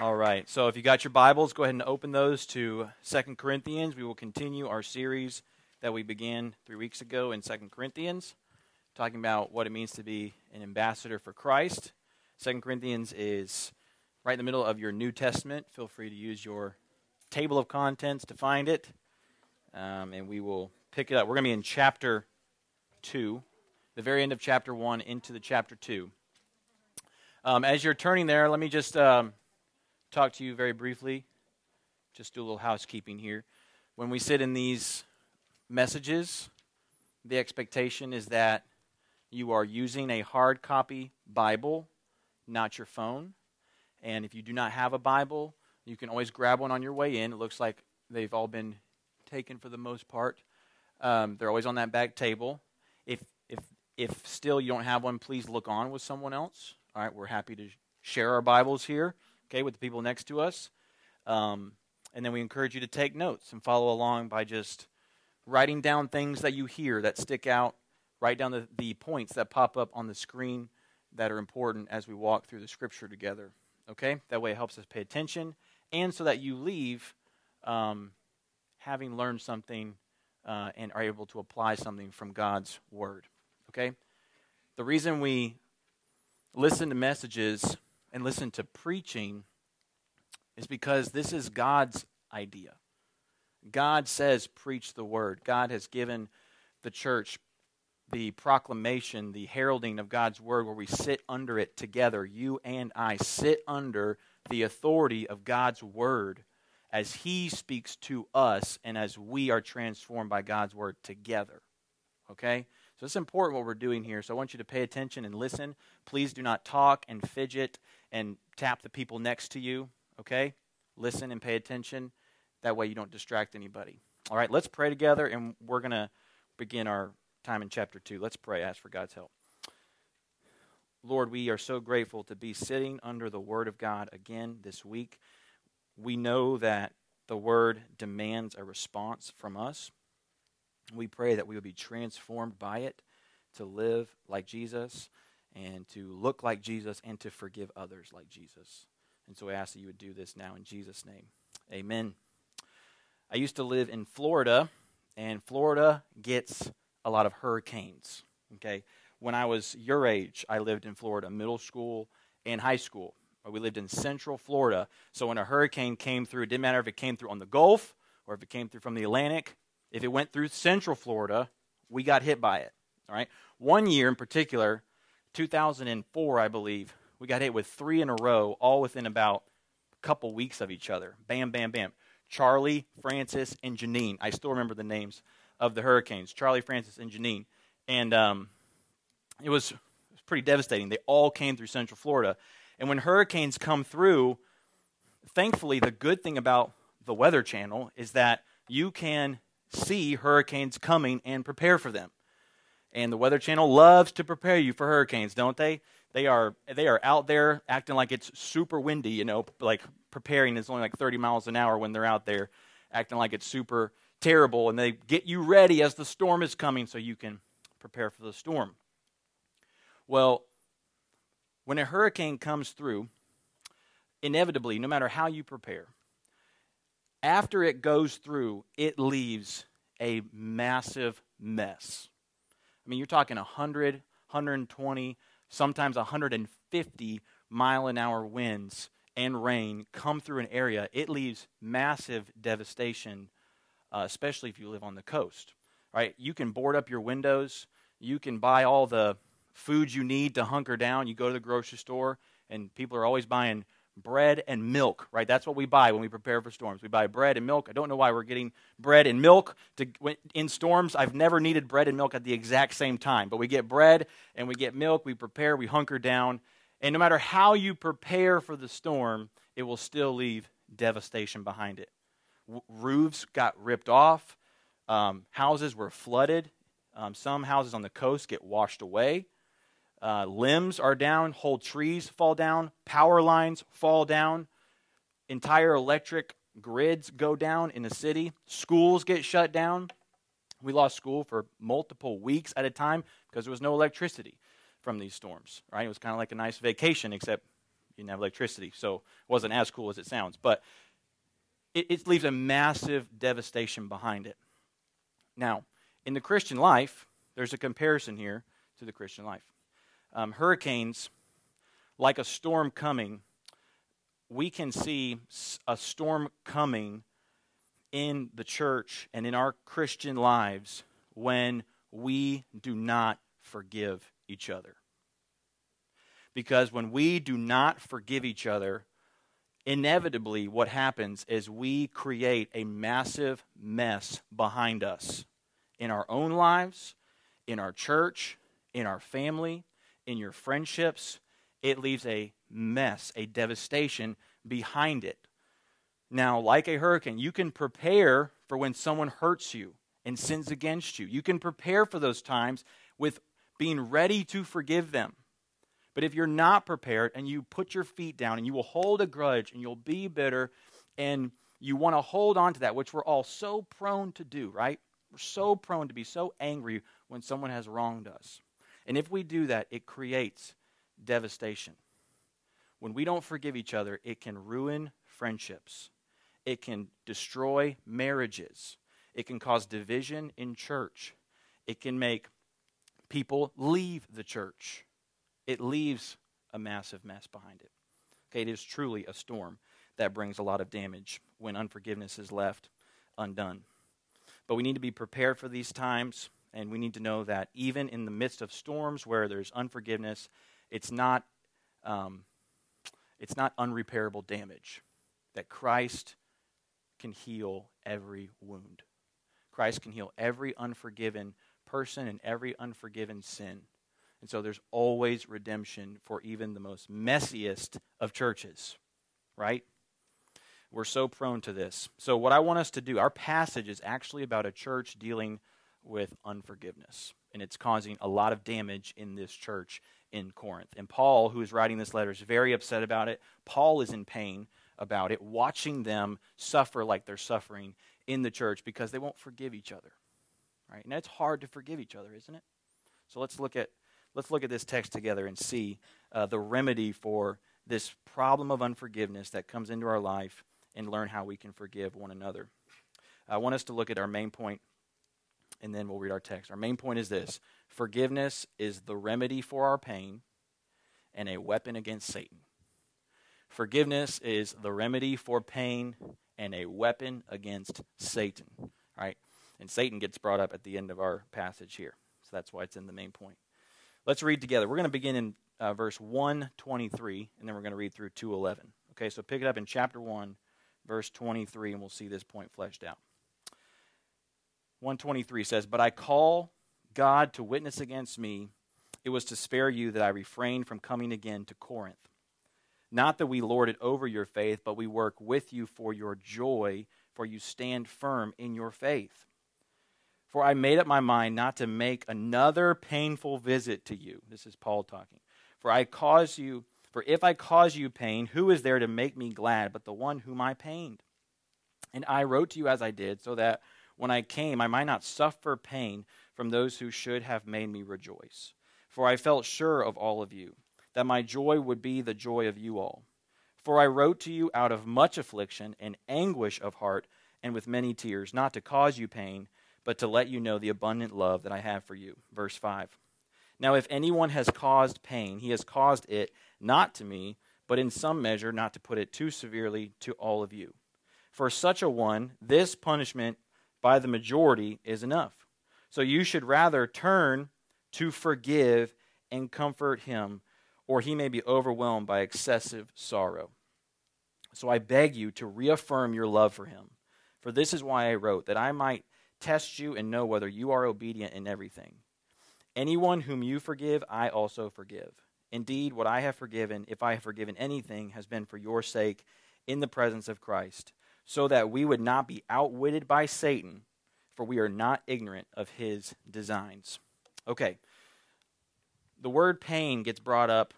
All right. So if you got your Bibles, go ahead and open those to Second Corinthians. We will continue our series that we began three weeks ago in Second Corinthians, talking about what it means to be an ambassador for Christ. Second Corinthians is right in the middle of your New Testament. Feel free to use your table of contents to find it, um, and we will pick it up. We're going to be in chapter 2, the very end of chapter 1 into the chapter 2. Um, as you're turning there, let me just um, talk to you very briefly. Just do a little housekeeping here. When we sit in these messages, the expectation is that you are using a hard copy Bible, not your phone. And if you do not have a Bible, you can always grab one on your way in. It looks like they've all been taken for the most part. Um, they're always on that back table. If if if still you don't have one, please look on with someone else. All right, we're happy to share our Bibles here, okay, with the people next to us. Um, and then we encourage you to take notes and follow along by just writing down things that you hear that stick out. Write down the, the points that pop up on the screen that are important as we walk through the scripture together. Okay? That way it helps us pay attention and so that you leave um, having learned something uh, and are able to apply something from God's word. Okay? The reason we listen to messages and listen to preaching is because this is God's idea. God says, preach the word. God has given the church the proclamation, the heralding of God's word, where we sit under it together. You and I sit under the authority of God's word as He speaks to us and as we are transformed by God's word together. Okay? So it's important what we're doing here. So I want you to pay attention and listen. Please do not talk and fidget and tap the people next to you. Okay? Listen and pay attention. That way you don't distract anybody. All right, let's pray together and we're going to begin our time in chapter 2. Let's pray, ask for God's help. Lord, we are so grateful to be sitting under the Word of God again this week. We know that the Word demands a response from us. We pray that we will be transformed by it to live like Jesus and to look like Jesus and to forgive others like Jesus. And so I ask that you would do this now in Jesus' name. Amen. I used to live in Florida, and Florida gets a lot of hurricanes. Okay. When I was your age, I lived in Florida, middle school and high school. We lived in central Florida. So when a hurricane came through, it didn't matter if it came through on the Gulf or if it came through from the Atlantic, if it went through central Florida, we got hit by it. All right. One year in particular, 2004, I believe, we got hit with three in a row, all within about a couple weeks of each other. Bam, bam, bam. Charley, Frances, and Janine. I still remember the names of the hurricanes Charley, Frances, and Janine. And um, it, was, it was pretty devastating. They all came through Central Florida. And when hurricanes come through, thankfully, the good thing about the Weather Channel is that you can see hurricanes coming and prepare for them. And the Weather Channel loves to prepare you for hurricanes, don't they? They are they are out there acting like it's super windy, you know, like preparing is only like 30 miles an hour when they're out there acting like it's super terrible and they get you ready as the storm is coming so you can prepare for the storm. Well, when a hurricane comes through, inevitably, no matter how you prepare, after it goes through, it leaves a massive mess. I mean, you're talking 100, 120, sometimes 150 mile an hour winds and rain come through an area. It leaves massive devastation, uh, especially if you live on the coast. Right? You can board up your windows. You can buy all the food you need to hunker down. You go to the grocery store, and people are always buying bread and milk, right? That's what we buy when we prepare for storms. We buy bread and milk. I don't know why we're getting bread and milk to, in storms. I've never needed bread and milk at the exact same time, but we get bread and we get milk. We prepare, we hunker down. And no matter how you prepare for the storm, it will still leave devastation behind it. W- roofs got ripped off, um, houses were flooded. Um, some houses on the coast get washed away. Uh, limbs are down, whole trees fall down, power lines fall down, entire electric grids go down in the city, schools get shut down. We lost school for multiple weeks at a time because there was no electricity from these storms, right? It was kind of like a nice vacation, except You didn't have electricity, so it wasn't as cool as it sounds. But it, it leaves a massive devastation behind it. Now, in the Christian life, there's a comparison here to the Christian life. Um, hurricanes, like a storm coming, we can see a storm coming in the church and in our Christian lives when we do not forgive each other. Because when we do not forgive each other, inevitably what happens is we create a massive mess behind us in our own lives, in our church, in our family, in your friendships. It leaves a mess, a devastation behind it. Now, like a hurricane, you can prepare for when someone hurts you and sins against you. You can prepare for those times with being ready to forgive them. But if you're not prepared and you put your feet down and you will hold a grudge and you'll be bitter and you want to hold on to that, which we're all so prone to do, right? We're so prone to be so angry when someone has wronged us. And if we do that, it creates devastation. When we don't forgive each other, it can ruin friendships, it can destroy marriages, it can cause division in church, it can make people leave the church. It leaves a massive mess behind it. Okay, it is truly a storm that brings a lot of damage when unforgiveness is left undone. But we need to be prepared for these times, and we need to know that even in the midst of storms where there's unforgiveness, it's not um, it's not unrepairable damage. That Christ can heal every wound. Christ can heal every unforgiven person and every unforgiven sin. And so there's always redemption for even the most messiest of churches, right? We're so prone to this. So, what I want us to do, our passage is actually about a church dealing with unforgiveness. And it's causing a lot of damage in this church in Corinth. And Paul, who is writing this letter, is very upset about it. Paul is in pain about it, watching them suffer like they're suffering in the church because they won't forgive each other. Right? And it's hard to forgive each other, isn't it? So let's look at let's look at this text together and see uh, the remedy for this problem of unforgiveness that comes into our life and learn how we can forgive one another. I want us to look at our main point and then we'll read our text. Our main point is this forgiveness is the remedy for our pain and a weapon against Satan. Forgiveness is the remedy for pain and a weapon against Satan. Right? And Satan gets brought up at the end of our passage here. So that's why it's in the main point. Let's read together. We're going to begin in uh, verse 123, and then we're going to read through 211. Okay, so pick it up in chapter 1, verse 23, and we'll see this point fleshed out. 123 says, But I call God to witness against me. It was to spare you that I refrained from coming again to Corinth. Not that we lord it over your faith, but we work with you for your joy, for you stand firm in your faith. For I made up my mind not to make another painful visit to you. This is Paul talking. For I cause you, for if I cause you pain, who is there to make me glad but the one whom I pained? And I wrote to you as I did, so that when I came, I might not suffer pain from those who should have made me rejoice. For I felt sure of all of you, that my joy would be the joy of you all. For I wrote to you out of much affliction and anguish of heart and with many tears, not to cause you pain, but to let you know the abundant love that I have for you. Verse 5. Now, if anyone has caused pain, he has caused it not to me, but in some measure, not to put it too severely, to all of you. For such a one, this punishment by the majority is enough. So you should rather turn to forgive and comfort him, or he may be overwhelmed by excessive sorrow. So I beg you to reaffirm your love for him. For this is why I wrote, that I might test you and know whether you are obedient in everything. Anyone whom you forgive, I also forgive. Indeed, what I have forgiven, if I have forgiven anything, has been for your sake in the presence of Christ so that we would not be outwitted by Satan, for we are not ignorant of his designs. Okay. The word pain gets brought up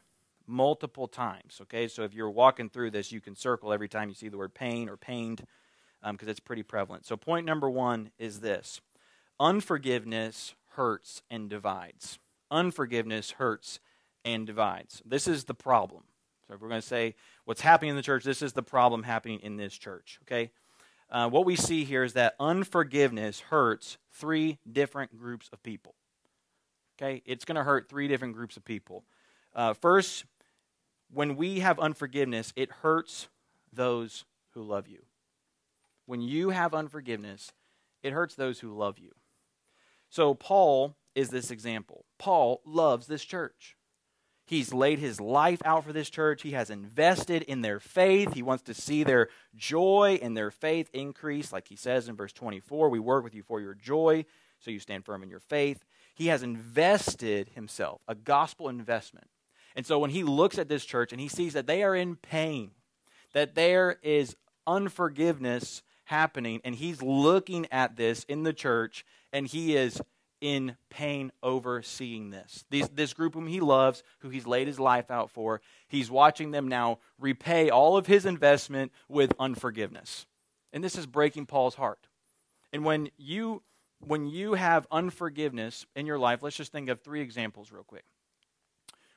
multiple times. Okay, so if you're walking through this, you can circle every time you see the word pain or pained because um, it's pretty prevalent. So, point number one is this unforgiveness hurts and divides. Unforgiveness hurts and divides. This is the problem. So we're going to say what's happening in the church. This is the problem happening in this church. Okay. Uh, what we see here is that unforgiveness hurts three different groups of people. Okay, it's going to hurt three different groups of people. Uh, first, when we have unforgiveness, it hurts those who love you. When you have unforgiveness, it hurts those who love you. So, Paul is this example. Paul loves this church. He's laid his life out for this church. He has invested in their faith. He wants to see their joy and their faith increase. Like he says in verse 24, we work with you for your joy, so you stand firm in your faith. He has invested himself, a gospel investment. And so when he looks at this church and he sees that they are in pain, that there is unforgiveness happening, and he's looking at this in the church and he is in pain over seeing this. These, this group whom he loves, who he's laid his life out for, he's watching them now repay all of his investment with unforgiveness. And this is breaking Paul's heart. And when you when you have unforgiveness in your life, let's just think of three examples real quick.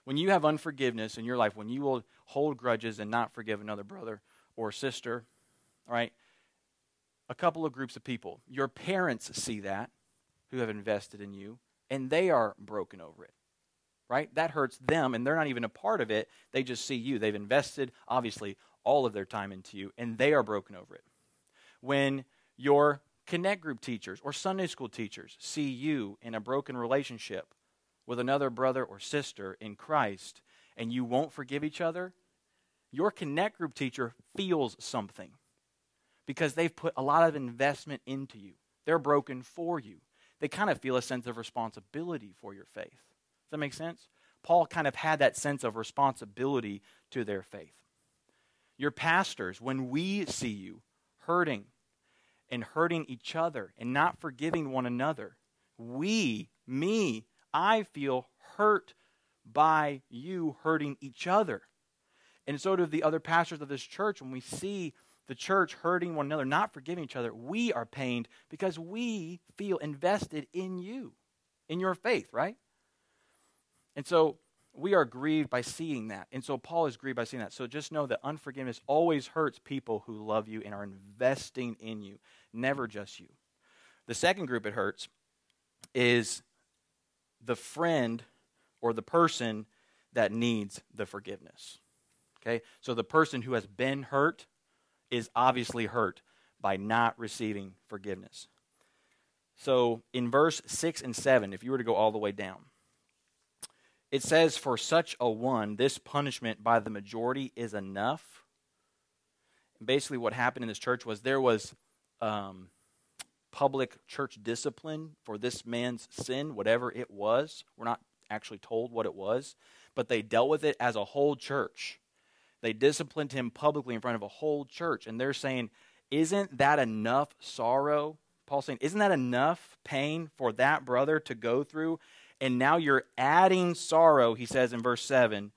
When you have unforgiveness in your life, when you will hold grudges and not forgive another brother or sister, right, a couple of groups of people. Your parents see that who have invested in you, and they are broken over it. Right? That hurts them, and they're not even a part of it. They just see you. They've invested, obviously, all of their time into you, and they are broken over it. When your Connect group teachers or Sunday school teachers see you in a broken relationship with another brother or sister in Christ and you won't forgive each other, your Connect group teacher feels something because they've put a lot of investment into you. They're broken for you. They kind of feel a sense of responsibility for your faith. Does that make sense? Paul kind of had that sense of responsibility to their faith. Your pastors, when we see you hurting and hurting each other and not forgiving one another. We, me, I feel hurt by you hurting each other. And so do the other pastors of this church. When we see the church hurting one another, not forgiving each other, we are pained because we feel invested in you, in your faith, right? And so we are grieved by seeing that. And so Paul is grieved by seeing that. So just know that unforgiveness always hurts people who love you and are investing in you, never just you. The second group it hurts is the friend or the person that needs the forgiveness. Okay? So the person who has been hurt is obviously hurt by not receiving forgiveness. So in verse 6 and 7, if you were to go all the way down, it says, For such a one, this punishment by the majority is enough. Basically, what happened in this church was there was um, public church discipline for this man's sin, whatever it was. We're not actually told what it was, but they dealt with it as a whole church. They disciplined him publicly in front of a whole church. And they're saying, Isn't that enough sorrow? Paul's saying, Isn't that enough pain for that brother to go through? and now you're adding sorrow, he says in verse 7.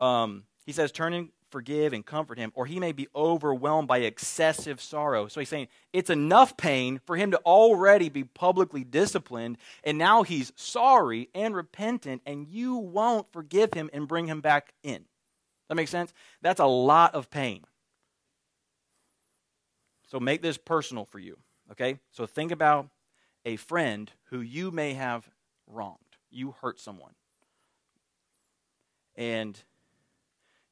Um, he says, turn and forgive and comfort him, or he may be overwhelmed by excessive sorrow. So he's saying it's enough pain for him to already be publicly disciplined, and now he's sorry and repentant, and you won't forgive him and bring him back in. That makes sense? That's a lot of pain. So make this personal for you, okay? So think about a friend who you may have wronged you hurt someone. And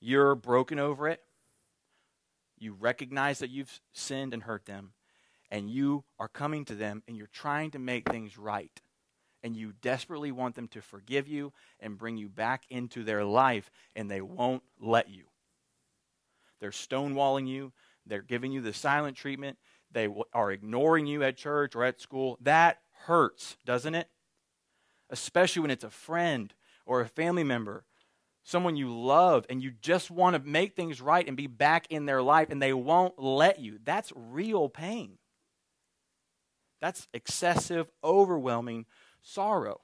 you're broken over it. You recognize that you've sinned and hurt them. And you are coming to them and you're trying to make things right. And you desperately want them to forgive you and bring you back into their life, and they won't let you. They're stonewalling you, they're giving you the silent treatment, they are ignoring you at church or at school. That hurts, doesn't it? especially when it's a friend or a family member, someone you love, and you just want to make things right and be back in their life, and they won't let you. That's real pain. That's excessive, overwhelming sorrow.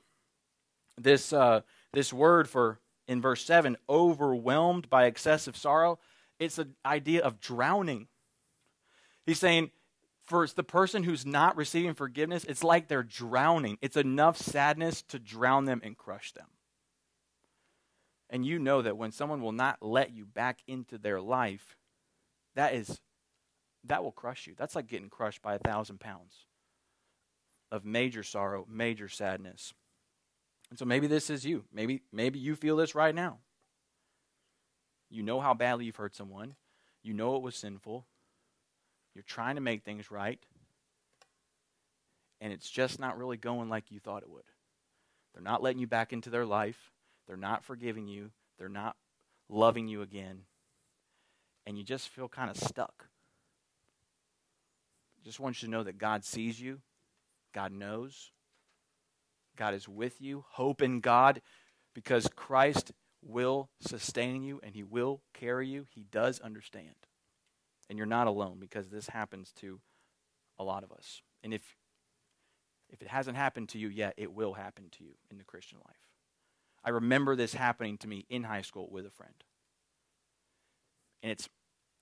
This, uh, this word for in verse 7, overwhelmed by excessive sorrow, it's an idea of drowning. He's saying, for the person who's not receiving forgiveness, it's like they're drowning. It's enough sadness to drown them and crush them. and you know that when someone will not let you back into their life, that is that will crush you. That's like getting crushed by a thousand pounds of major sorrow, major sadness. And so maybe this is you. Maybe maybe you feel this right now. You know how badly you've hurt someone. You know it was sinful. You're trying to make things right. And it's just not really going like you thought it would. They're not letting you back into their life. They're not forgiving you. They're not loving you again. And you just feel kind of stuck. Just want you to know that God sees you, God knows, God is with you. Hope in God because Christ will sustain you and He will carry you. He does understand. And you're not alone because this happens to a lot of us. And if if it hasn't happened to you yet, it will happen to you in the Christian life. I remember this happening to me in high school with a friend. And it's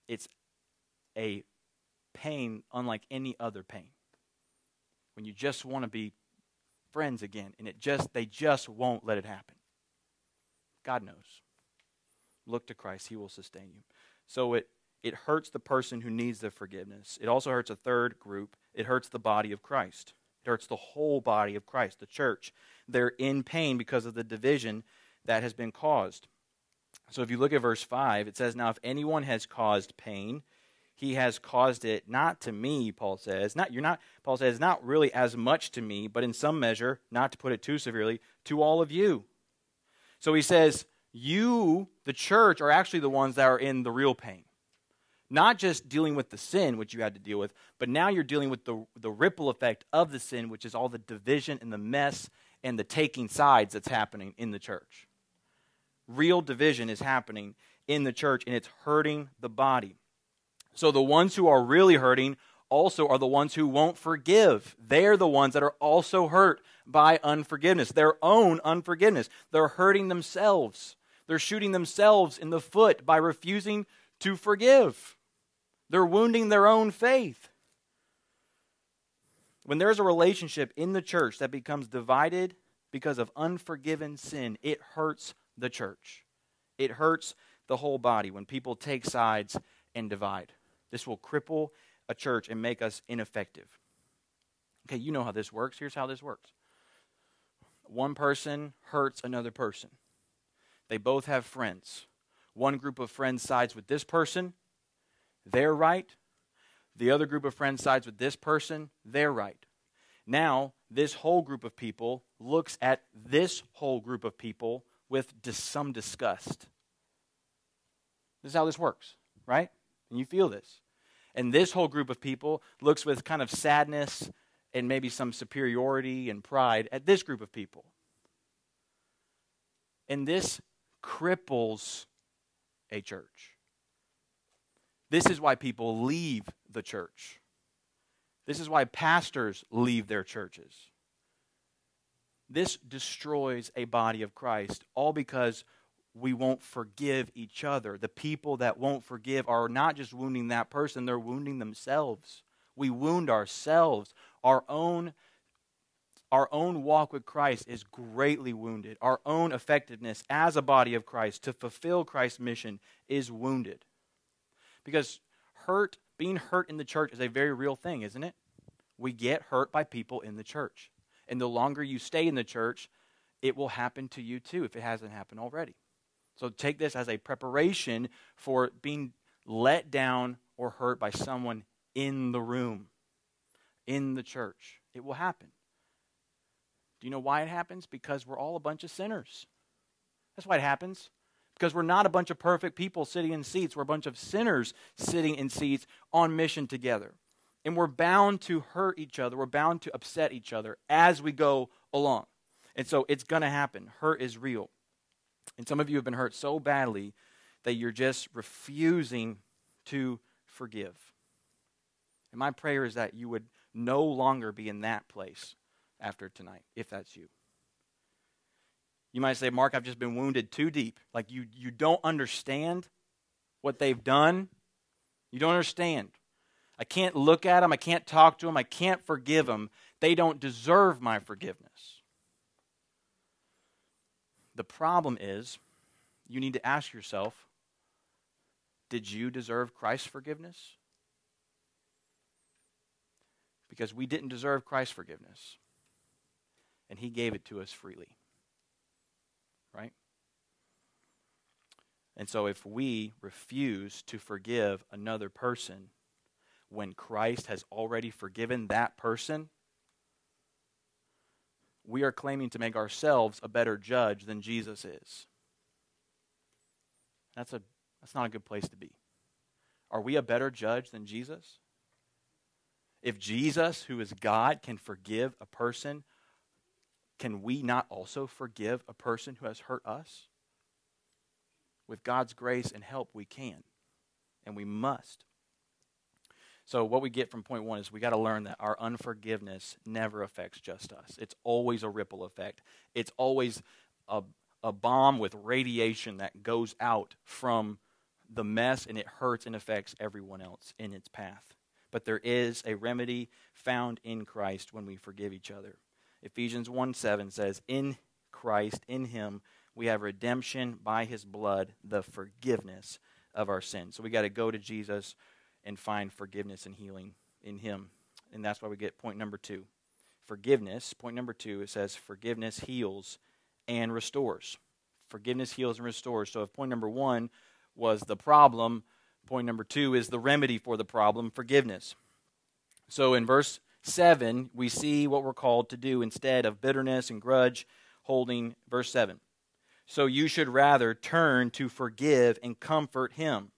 it's a pain unlike any other pain. When you just want to be friends again and it just they just won't let it happen. God knows. Look to Christ, he will sustain you. So it it hurts the person who needs the forgiveness. It also hurts a third group. It hurts the body of Christ. It hurts the whole body of Christ, the church. They're in pain because of the division that has been caused. So if you look at verse 5, it says, Now if anyone has caused pain, he has caused it not to me, Paul says. Not you're not Paul says, not really as much to me, but in some measure, not to put it too severely, to all of you. So he says, You, the church, are actually the ones that are in the real pain not just dealing with the sin, which you had to deal with, but now you're dealing with the, the ripple effect of the sin, which is all the division and the mess and the taking sides that's happening in the church. Real division is happening in the church, and it's hurting the body. So the ones who are really hurting also are the ones who won't forgive. They're the ones that are also hurt by unforgiveness, their own unforgiveness. They're hurting themselves. They're shooting themselves in the foot by refusing to forgive. They're wounding their own faith. When there's a relationship in the church that becomes divided because of unforgiven sin, it hurts the church. It hurts the whole body when people take sides and divide. This will cripple a church and make us ineffective. Okay, you know how this works. Here's how this works one person hurts another person, they both have friends. One group of friends sides with this person, they're right. The other group of friends sides with this person, they're right. Now, this whole group of people looks at this whole group of people with some disgust. This is how this works, right? And you feel this. And this whole group of people looks with kind of sadness and maybe some superiority and pride at this group of people. And this cripples a church. This is why people leave the church. This is why pastors leave their churches. This destroys a body of Christ, all because we won't forgive each other. The people that won't forgive are not just wounding that person, they're wounding themselves. We wound ourselves. Our own our own walk with Christ is greatly wounded. Our own effectiveness as a body of Christ to fulfill Christ's mission is wounded. Because hurt, being hurt in the church is a very real thing, isn't it? We get hurt by people in the church. And the longer you stay in the church, it will happen to you too if it hasn't happened already. So take this as a preparation for being let down or hurt by someone in the room, in the church. It will happen. Do you know why it happens? Because we're all a bunch of sinners. That's why it happens because we're not a bunch of perfect people sitting in seats. We're a bunch of sinners sitting in seats on mission together. And we're bound to hurt each other. We're bound to upset each other as we go along. And so it's going to happen. Hurt is real. And some of you have been hurt so badly that you're just refusing to forgive. And my prayer is that you would no longer be in that place after tonight, if that's you. You might say, Mark, I've just been wounded too deep. Like you, you don't understand what they've done. You don't understand. I can't look at them. I can't talk to them. I can't forgive them. They don't deserve my forgiveness. The problem is you need to ask yourself did you deserve Christ's forgiveness? Because we didn't deserve Christ's forgiveness. And he gave it to us freely. Right? And so if we refuse to forgive another person when Christ has already forgiven that person, we are claiming to make ourselves a better judge than Jesus is. That's a that's not a good place to be. Are we a better judge than Jesus? If Jesus, who is God, can forgive a person, can we not also forgive a person who has hurt us? With God's grace and help, we can, and we must. So, what we get from point one is we got to learn that our unforgiveness never affects just us. It's always a ripple effect, it's always a, a bomb with radiation that goes out from the mess and it hurts and affects everyone else in its path. But there is a remedy found in Christ when we forgive each other. Ephesians 1 7 says, In Christ, in Him, we have redemption by His blood, the forgiveness of our sins. So we got to go to Jesus and find forgiveness and healing in Him. And that's why we get point number two. Forgiveness, point number two, it says, Forgiveness heals and restores. Forgiveness heals and restores. So if point number one was the problem. Point number two is the remedy for the problem forgiveness. So in verse 7, we see what we're called to do instead of bitterness and grudge holding. Verse 7. So you should rather turn to forgive and comfort him.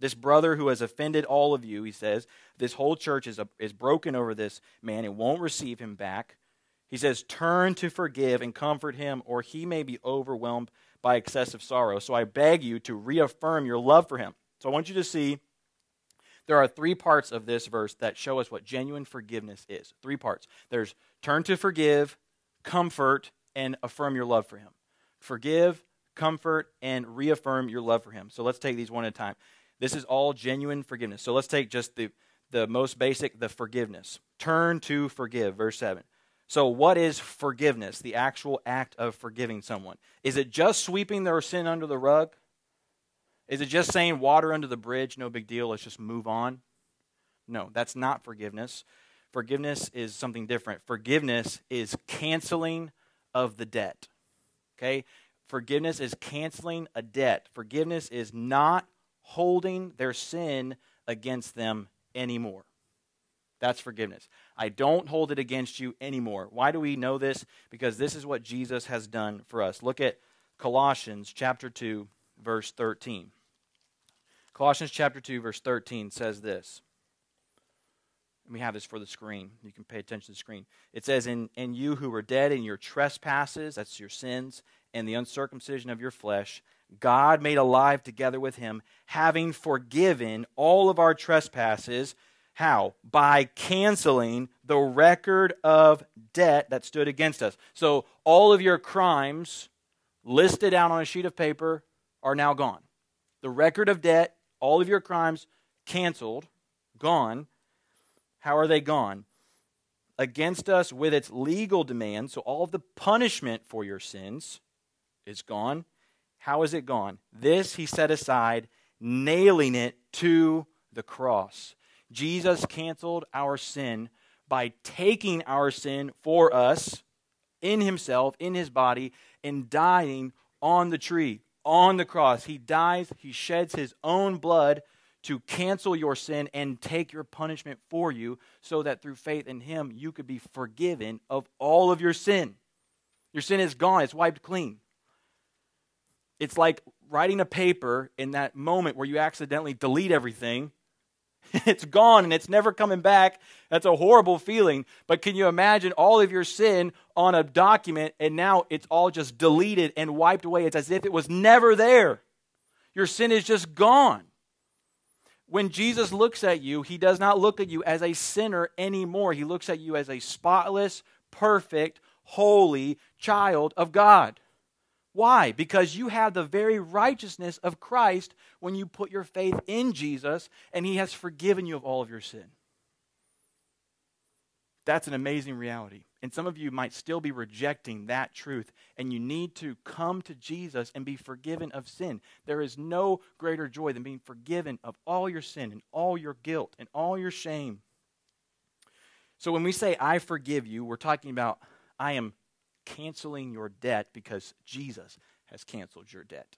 This brother who has offended all of you, he says, this whole church is, a, is broken over this man and won't receive him back. He says, Turn to forgive and comfort him, or he may be overwhelmed by excessive sorrow. So I beg you to reaffirm your love for him. So I want you to see there are three parts of this verse that show us what genuine forgiveness is. Three parts. There's turn to forgive, comfort, and affirm your love for him. Forgive, comfort, and reaffirm your love for him. So let's take these one at a time. This is all genuine forgiveness. So let's take just the, the most basic, the forgiveness. Turn to forgive, verse 7. So, what is forgiveness? The actual act of forgiving someone. Is it just sweeping their sin under the rug? Is it just saying water under the bridge, no big deal, let's just move on? No, that's not forgiveness. Forgiveness is something different. Forgiveness is canceling of the debt. Okay? Forgiveness is canceling a debt. Forgiveness is not holding their sin against them anymore. That's forgiveness. I don't hold it against you anymore. Why do we know this? Because this is what Jesus has done for us. Look at Colossians chapter 2 verse 13. Colossians chapter 2 verse 13 says this. And we have this for the screen. You can pay attention to the screen. It says, "In and you who were dead in your trespasses, that's your sins, and the uncircumcision of your flesh, God made alive together with him, having forgiven all of our trespasses." How? By canceling the record of debt that stood against us. So all of your crimes listed out on a sheet of paper are now gone. The record of debt, all of your crimes canceled, gone. How are they gone? Against us with its legal demands. So all of the punishment for your sins is gone. How is it gone? This he set aside, nailing it to the cross. Jesus canceled our sin by taking our sin for us in himself, in his body, and dying on the tree, on the cross. He dies, he sheds his own blood to cancel your sin and take your punishment for you, so that through faith in him you could be forgiven of all of your sin. Your sin is gone, it's wiped clean. It's like writing a paper in that moment where you accidentally delete everything it's gone and it's never coming back. That's a horrible feeling. But can you imagine all of your sin on a document and now it's all just deleted and wiped away? It's as if it was never there. Your sin is just gone. When Jesus looks at you, he does not look at you as a sinner anymore. He looks at you as a spotless, perfect, holy child of God. Why? Because you have the very righteousness of Christ when you put your faith in Jesus and He has forgiven you of all of your sin. That's an amazing reality. And some of you might still be rejecting that truth, and you need to come to Jesus and be forgiven of sin. There is no greater joy than being forgiven of all your sin and all your guilt and all your shame. So when we say, I forgive you, we're talking about, I am canceling your debt because Jesus has canceled your debt.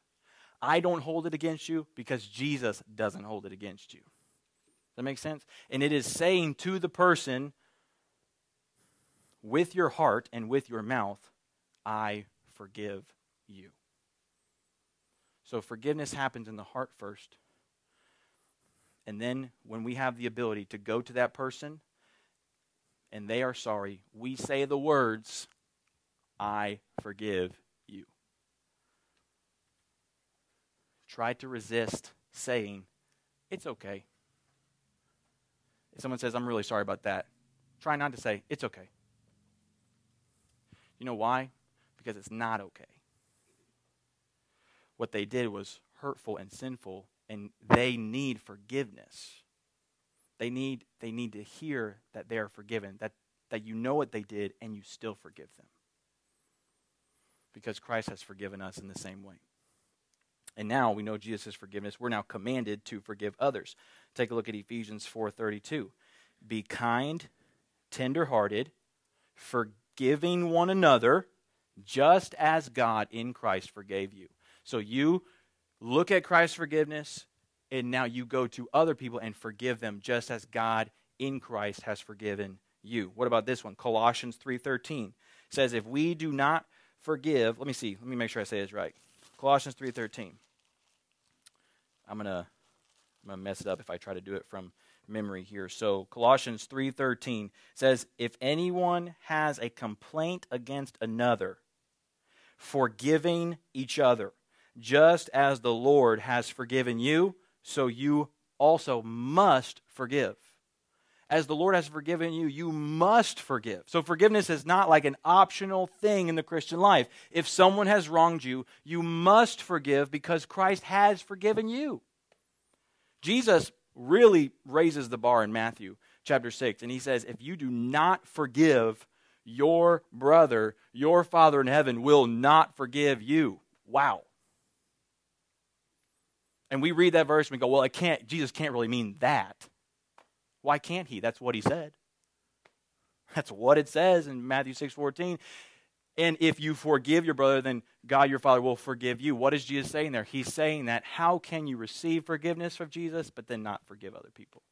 I don't hold it against you because Jesus doesn't hold it against you. Does that make sense? And it is saying to the person, with your heart and with your mouth, I forgive you. So forgiveness happens in the heart first. And then when we have the ability to go to that person and they are sorry, we say the words, I forgive you. Try to resist saying, It's okay. If someone says, I'm really sorry about that, try not to say, It's okay. You know why? Because it's not okay. What they did was hurtful and sinful, and they need forgiveness. They need, they need to hear that they are forgiven, that, that you know what they did, and you still forgive them. Because Christ has forgiven us in the same way. And now we know Jesus' forgiveness. We're now commanded to forgive others. Take a look at Ephesians 4:32. Be kind, tender-hearted, forgiving one another, just as God in Christ forgave you. So you look at Christ's forgiveness, and now you go to other people and forgive them, just as God in Christ has forgiven you. What about this one? Colossians 3:13 says, "If we do not forgive, let me see, let me make sure I say this right. Colossians 3:13. I'm gonna I'm gonna mess it up if I try to do it from memory here. So Colossians 3:13 says if anyone has a complaint against another, forgiving each other, just as the Lord has forgiven you, so you also must forgive. As the Lord has forgiven you, you must forgive. So forgiveness is not like an optional thing in the Christian life. If someone has wronged you, you must forgive because Christ has forgiven you. Jesus really raises the bar in Matthew chapter 6. And he says, If you do not forgive your brother, your Father in heaven will not forgive you. Wow. And we read that verse and we go, Well, I can't, Jesus can't really mean that. Why can't he? That's what he said. That's what it says in Matthew 6 14. And if you forgive your brother, then God your Father will forgive you. What is Jesus saying there? He's saying that how can you receive forgiveness from Jesus, but then not forgive other people?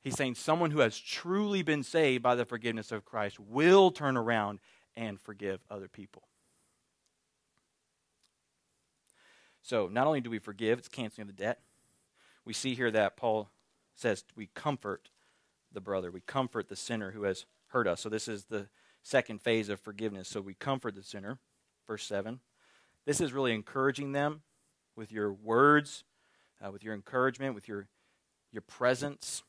He's saying someone who has truly been saved by the forgiveness of Christ will turn around and forgive other people. So, not only do we forgive, it's canceling the debt. We see here that Paul says we comfort the brother, we comfort the sinner who has hurt us. So, this is the second phase of forgiveness. So we comfort the sinner, verse 7. This is really encouraging them with your words, uh, with your encouragement, with your, your presence.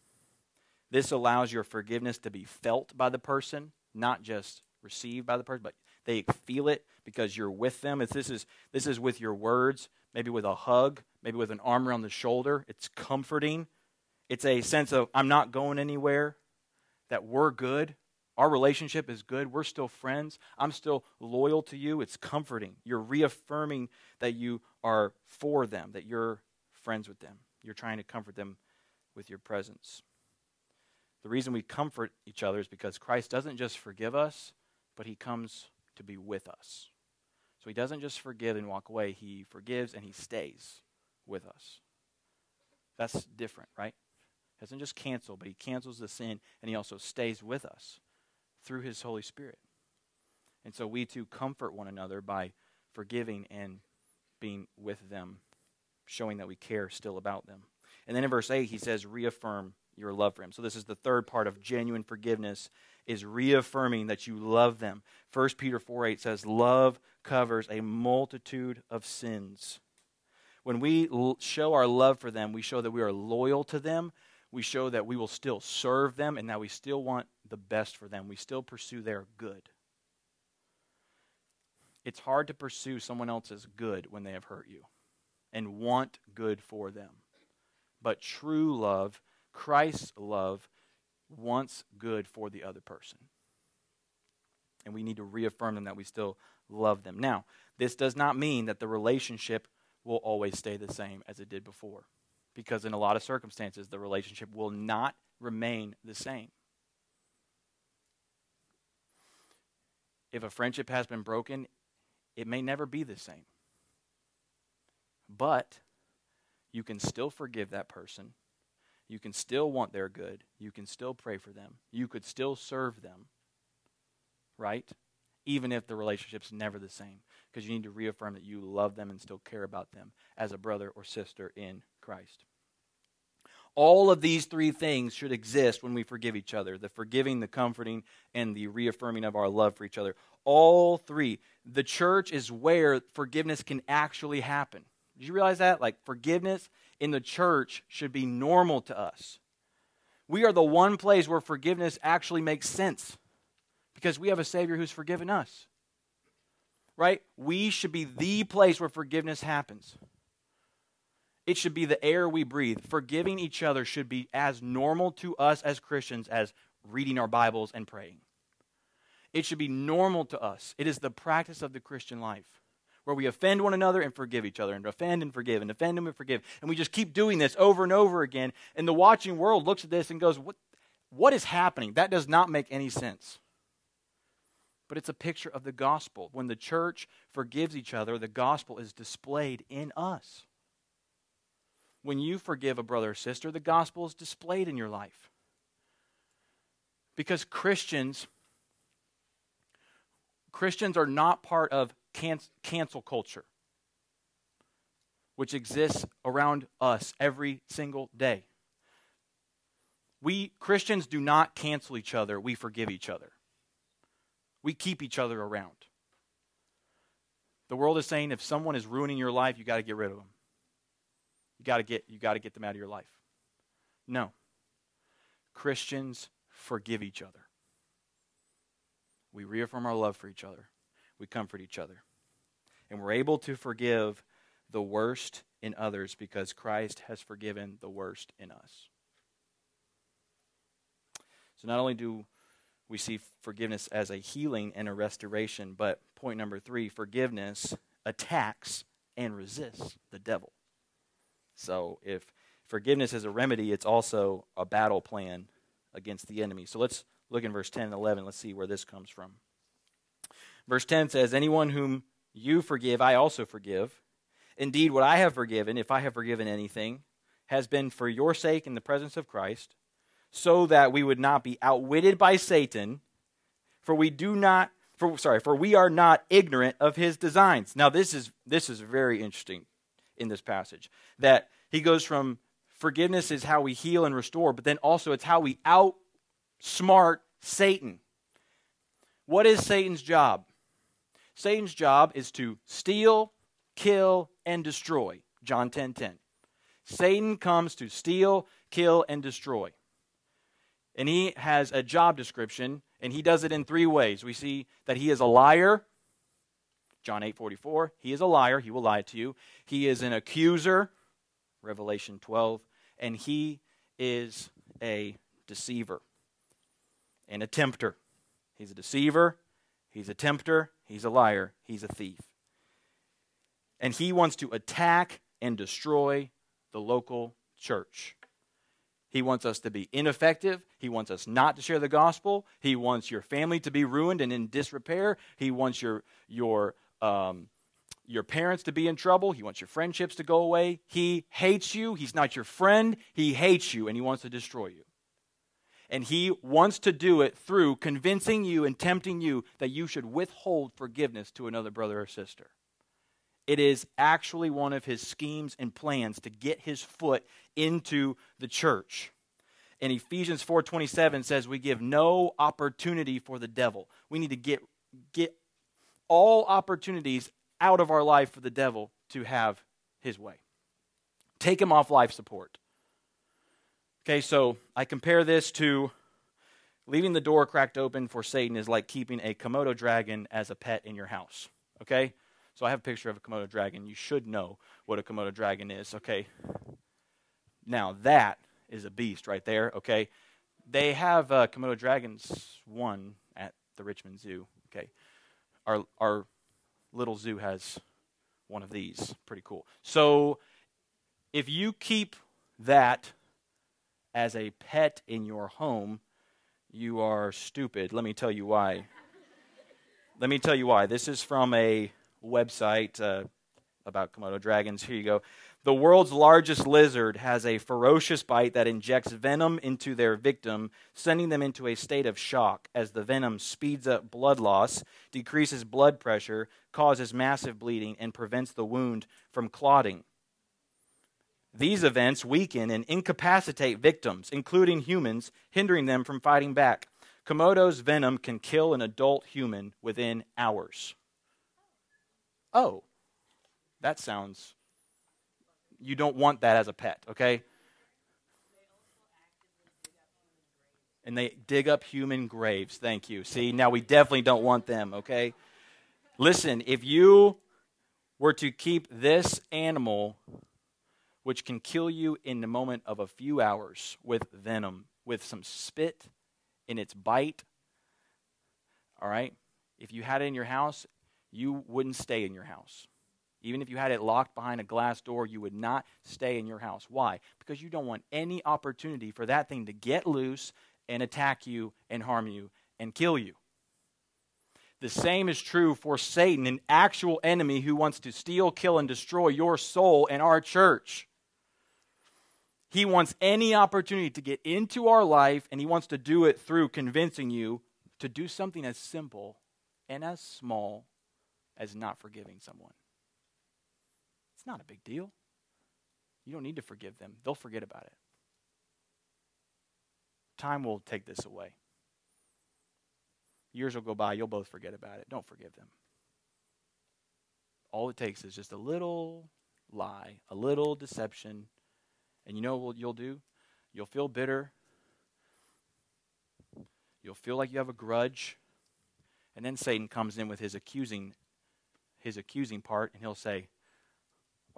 This allows your forgiveness to be felt by the person, not just received by the person, but they feel it because you're with them. It's, this, is, this is with your words, maybe with a hug, maybe with an arm around the shoulder. It's comforting. It's a sense of, I'm not going anywhere, that we're good, our relationship is good. We're still friends. I'm still loyal to you. It's comforting. You're reaffirming that you are for them, that you're friends with them. You're trying to comfort them with your presence. The reason we comfort each other is because Christ doesn't just forgive us, but he comes to be with us. So he doesn't just forgive and walk away, he forgives and he stays with us. That's different, right? Doesn't just cancel, but he cancels the sin and he also stays with us through his Holy Spirit. And so we too comfort one another by forgiving and being with them, showing that we care still about them. And then in verse 8, he says, reaffirm your love for him. So this is the third part of genuine forgiveness is reaffirming that you love them. 1 Peter 4 8 says, Love covers a multitude of sins. When we show our love for them, we show that we are loyal to them. We show that we will still serve them and that we still want the best for them. We still pursue their good. It's hard to pursue someone else's good when they have hurt you and want good for them. But true love, Christ's love, wants good for the other person. And we need to reaffirm them that we still love them. Now, this does not mean that the relationship will always stay the same as it did before. Because in a lot of circumstances, the relationship will not remain the same. If a friendship has been broken, it may never be the same. But you can still forgive that person. You can still want their good. You can still pray for them. You could still serve them. Right? Even if the relationship's never the same. Because you need to reaffirm that you love them and still care about them as a brother or sister in Christ. All of these three things should exist when we forgive each other the forgiving, the comforting, and the reaffirming of our love for each other. All three. The church is where forgiveness can actually happen. Did you realize that? Like, forgiveness in the church should be normal to us. We are the one place where forgiveness actually makes sense because we have a Savior who's forgiven us. Right? We should be the place where forgiveness happens. It should be the air we breathe. Forgiving each other should be as normal to us as Christians as reading our Bibles and praying. It should be normal to us. It is the practice of the Christian life where we offend one another and forgive each other, and offend and forgive, and offend and forgive. And we just keep doing this over and over again. And the watching world looks at this and goes, What, what is happening? That does not make any sense. But it's a picture of the gospel. When the church forgives each other, the gospel is displayed in us. When you forgive a brother or sister, the gospel is displayed in your life. Because Christians Christians are not part of can- cancel culture, which exists around us every single day. We Christians do not cancel each other, we forgive each other. We keep each other around. The world is saying if someone is ruining your life, you got to get rid of them. You got to get you got to get them out of your life. No. Christians forgive each other. We reaffirm our love for each other we comfort each other. And we're able to forgive the worst in others because Christ has forgiven the worst in us. So not only do we see forgiveness as a healing and a restoration, but point number three forgiveness attacks and resists the devil. So if forgiveness is a remedy, it's also a battle plan against the enemy. So let's look in verse 10 and 11. Let's see where this comes from. Verse 10 says, Anyone whom you forgive, I also forgive. Indeed, what I have forgiven, if I have forgiven anything, has been for your sake in the presence of Christ, so that we would not be outwitted by Satan, for we do not for sorry, for we are not ignorant of his designs. Now this is this is very interesting in this passage. That he goes from forgiveness is how we heal and restore, but then also it's how we outsmart Satan. What is Satan's job? Satan's job is to steal, kill, and destroy. John 10 10. Satan comes to steal, kill, and destroy. And he has a job description, and he does it in three ways. We see that he is a liar. John 8 44. He is a liar. He will lie to you. He is an accuser. Revelation 12. And he is a deceiver and a tempter. He's a deceiver, he's a tempter, He's a liar. He's a thief. And he wants to attack and destroy the local church. He wants us to be ineffective. He wants us not to share the gospel. He wants your family to be ruined and in disrepair. He wants your, your, um, your parents to be in trouble. He wants your friendships to go away. He hates you. He's not your friend. He hates you and he wants to destroy you. And he wants to do it through convincing you and tempting you that you should withhold forgiveness to another brother or sister. It is actually one of his schemes and plans to get his foot into the church. And Ephesians 4:27 says we give no opportunity for the devil. We need to get get all opportunities out of our life for the devil to have his way. Take him off life support. Okay, so I compare this to leaving the door cracked open for Satan is like keeping a Komodo dragon as a pet in your house. Okay? So I have a picture of a Komodo dragon. You should know what a Komodo dragon is, okay? Now, that is a beast right there, okay? They have uh, Komodo dragons one at the Richmond Zoo. Okay. Our, our little zoo has one of these. Pretty cool. So if you keep that as a pet in your home, you are stupid. Let me tell you why. Let me tell you why. This is from a website uh, about Komodo dragons. Here you go. The world's largest lizard has a ferocious bite that injects venom into their victim, sending them into a state of shock as the venom speeds up blood loss, decreases blood pressure, causes massive bleeding, and prevents the wound from clotting. These events weaken and incapacitate victims, including humans, hindering them from fighting back. Komodo's venom can kill an adult human within hours. Oh, that sounds. You don't want that as a pet, okay? And they dig up human graves. Thank you. See, now we definitely don't want them, okay? Listen, if you were to keep this animal which can kill you in the moment of a few hours with venom, with some spit in its bite. All right? If you had it in your house, you wouldn't stay in your house. Even if you had it locked behind a glass door, you would not stay in your house. Why? Because you don't want any opportunity for that thing to get loose and attack you and harm you and kill you. The same is true for Satan, an actual enemy who wants to steal, kill, and destroy your soul and our church. He wants any opportunity to get into our life, and he wants to do it through convincing you to do something as simple and as small as not forgiving someone. It's not a big deal. You don't need to forgive them, they'll forget about it. Time will take this away. Years will go by, you'll both forget about it. Don't forgive them. All it takes is just a little lie, a little deception and you know what you'll do? You'll feel bitter. You'll feel like you have a grudge. And then Satan comes in with his accusing his accusing part and he'll say,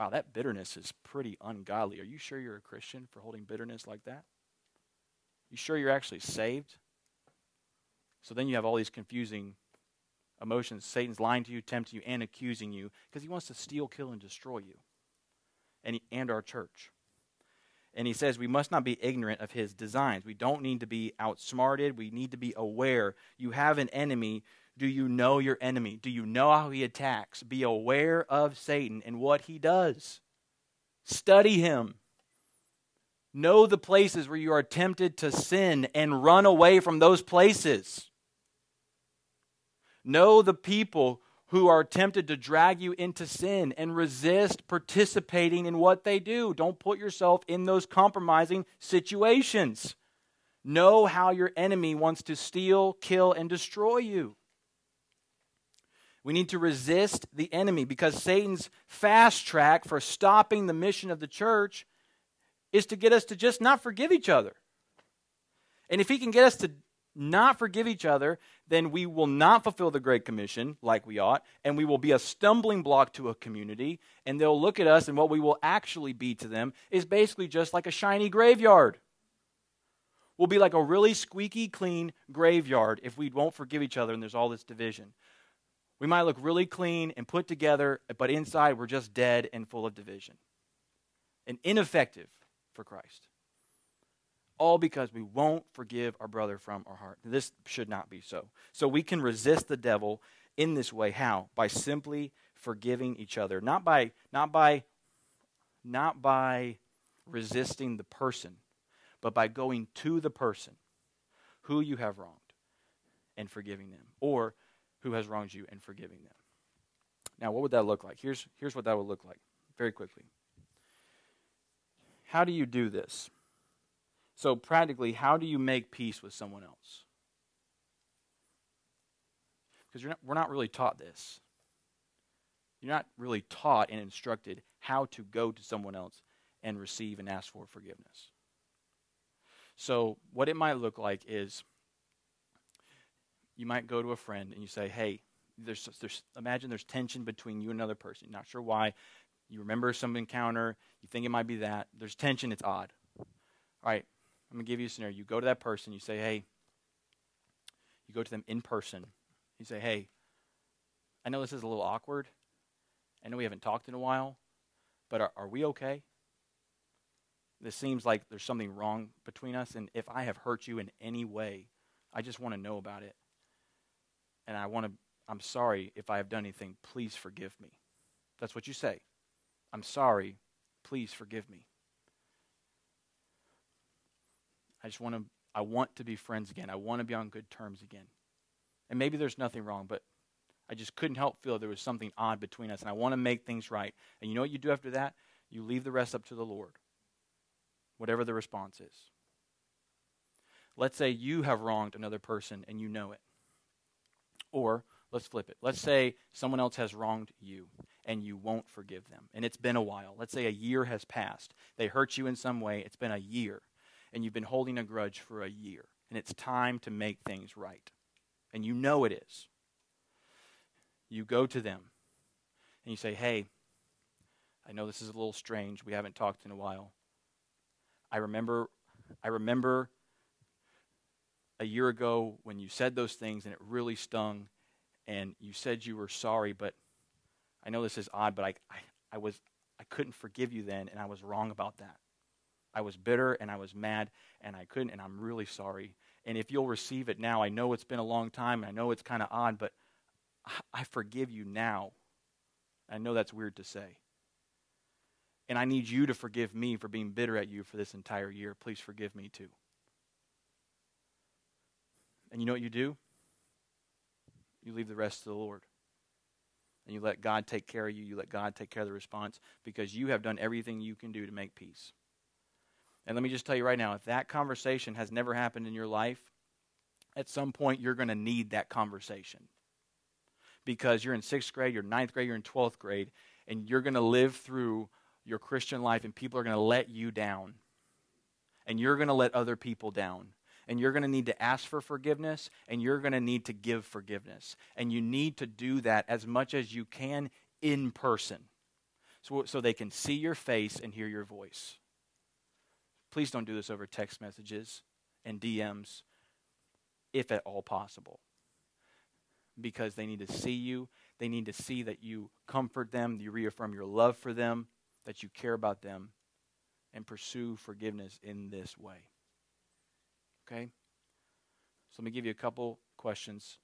"Wow, that bitterness is pretty ungodly. Are you sure you're a Christian for holding bitterness like that? You sure you're actually saved?" So then you have all these confusing emotions. Satan's lying to you, tempting you, and accusing you because he wants to steal, kill, and destroy you and, he, and our church. And he says we must not be ignorant of his designs. We don't need to be outsmarted. We need to be aware. You have an enemy. Do you know your enemy? Do you know how he attacks? Be aware of Satan and what he does. Study him. Know the places where you are tempted to sin and run away from those places. Know the people who are tempted to drag you into sin and resist participating in what they do. Don't put yourself in those compromising situations. Know how your enemy wants to steal, kill, and destroy you. We need to resist the enemy because Satan's fast track for stopping the mission of the church is to get us to just not forgive each other. And if he can get us to not forgive each other, then we will not fulfill the Great Commission like we ought, and we will be a stumbling block to a community, and they'll look at us, and what we will actually be to them is basically just like a shiny graveyard. We'll be like a really squeaky clean graveyard if we won't forgive each other and there's all this division. We might look really clean and put together, but inside we're just dead and full of division and ineffective for Christ all because we won't forgive our brother from our heart. This should not be so. So we can resist the devil in this way. How? By simply forgiving each other. Not by not by not by resisting the person, but by going to the person who you have wronged and forgiving them, or who has wronged you and forgiving them. Now, what would that look like? Here's, here's what that would look like very quickly. How do you do this? So, practically, how do you make peace with someone else? Because we're not really taught this. You're not really taught and instructed how to go to someone else and receive and ask for forgiveness. So, what it might look like is you might go to a friend and you say, Hey, there's, there's, imagine there's tension between you and another person. You're not sure why. You remember some encounter. You think it might be that. There's tension. It's odd. All right. I'm going to give you a scenario. You go to that person, you say, hey, you go to them in person You say, hey, I know this is a little awkward. I know we haven't talked in a while, but are, are we okay? This seems like there's something wrong between us, and if I have hurt you in any way, I just want to know about it. And I want to, I'm sorry if I have done anything. Please forgive me. That's what you say. I'm sorry. Please forgive me. I just want to, I want to be friends again. I want to be on good terms again. And maybe there's nothing wrong, but I just couldn't help feel there was something odd between us, and I want to make things right. And you know what you do after that? You leave the rest up to the Lord whatever the response is. Let's say you have wronged another person and you know it. Or let's flip it. Let's say someone else has wronged you and you won't forgive them. And it's been a while. Let's say a year has passed. They hurt you in some way. It's been a year. And you've been holding a grudge for a year. And it's time to make things right. And you know it is. You go to them and you say, Hey, I know this is a little strange. We haven't talked in a while. I remember, I remember a year ago when you said those things and it really stung, and you said you were sorry, but I know this is odd, but I, I, I was, I couldn't forgive you then, and I was wrong about that. I was bitter and I was mad, and I couldn't, and I'm really sorry. And if you'll receive it now, I know it's been a long time, and I know it's kind of odd, but I forgive you now. I know that's weird to say. And I need you to forgive me for being bitter at you for this entire year. Please forgive me too. And you know what you do? You leave the rest to the Lord. And you let God take care of you. You let God take care of the response because you have done everything you can do to make peace. And let me just tell you right now if that conversation has never happened in your life, at some point you're going to need that conversation. Because you're in sixth grade, you're ninth grade, you're in 12th grade, and you're going to live through your Christian life and people are going to let you down. And you're going to let other people down. And you're going to need to ask for forgiveness and you're going to need to give forgiveness. And you need to do that as much as you can in person so, so they can see your face and hear your voice. Please don't do this over text messages and DMs, if at all possible. Because they need to see you. They need to see that you comfort them, you reaffirm your love for them, that you care about them and pursue forgiveness in this way. Okay? So let me give you a couple questions.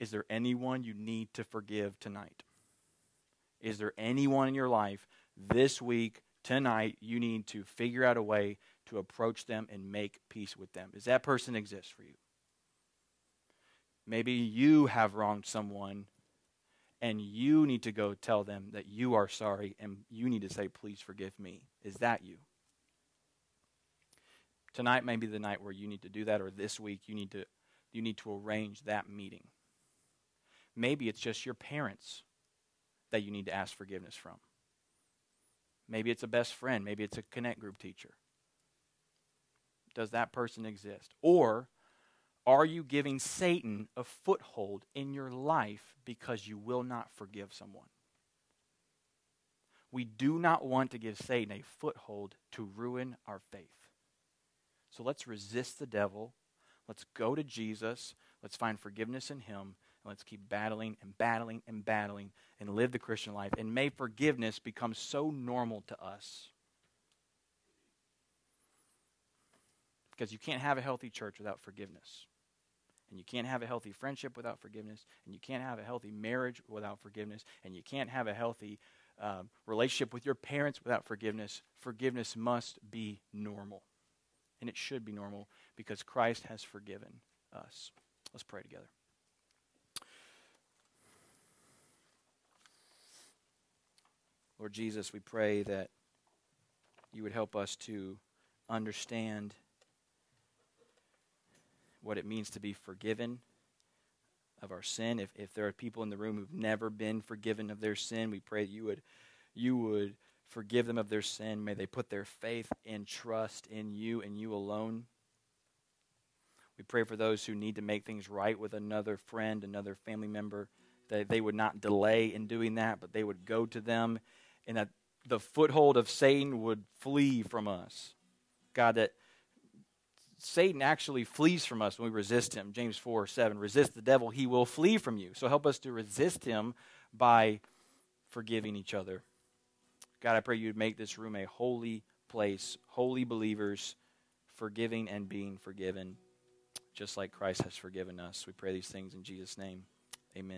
Is there anyone you need to forgive tonight? Is there anyone in your life this week, tonight, you need to figure out a way to approach them and make peace with them? Does that person exist for you? Maybe you have wronged someone and you need to go tell them that you are sorry and you need to say, please forgive me. Is that you? Tonight may be the night where you need to do that, or this week you need to, you need to arrange that meeting. Maybe it's just your parents that you need to ask forgiveness from. Maybe it's a best friend. Maybe it's a connect group teacher. Does that person exist? Or are you giving Satan a foothold in your life because you will not forgive someone? We do not want to give Satan a foothold to ruin our faith. So let's resist the devil. Let's go to Jesus. Let's find forgiveness in him. And let's keep battling and battling and battling and live the Christian life. And may forgiveness become so normal to us. Because you can't have a healthy church without forgiveness. And you can't have a healthy friendship without forgiveness. And you can't have a healthy marriage without forgiveness. And you can't have a healthy um, relationship with your parents without forgiveness. Forgiveness must be normal. And it should be normal because Christ has forgiven us. Let's pray together. Lord Jesus, we pray that you would help us to understand what it means to be forgiven of our sin. If, if there are people in the room who've never been forgiven of their sin, we pray that you would, you would forgive them of their sin. May they put their faith and trust in you and you alone. We pray for those who need to make things right with another friend, another family member, that they would not delay in doing that, but they would go to them and that the foothold of Satan would flee from us. God, that Satan actually flees from us when we resist him. James 4 7. Resist the devil, he will flee from you. So help us to resist him by forgiving each other. God, I pray you'd make this room a holy place, holy believers, forgiving and being forgiven, just like Christ has forgiven us. We pray these things in Jesus' name. Amen.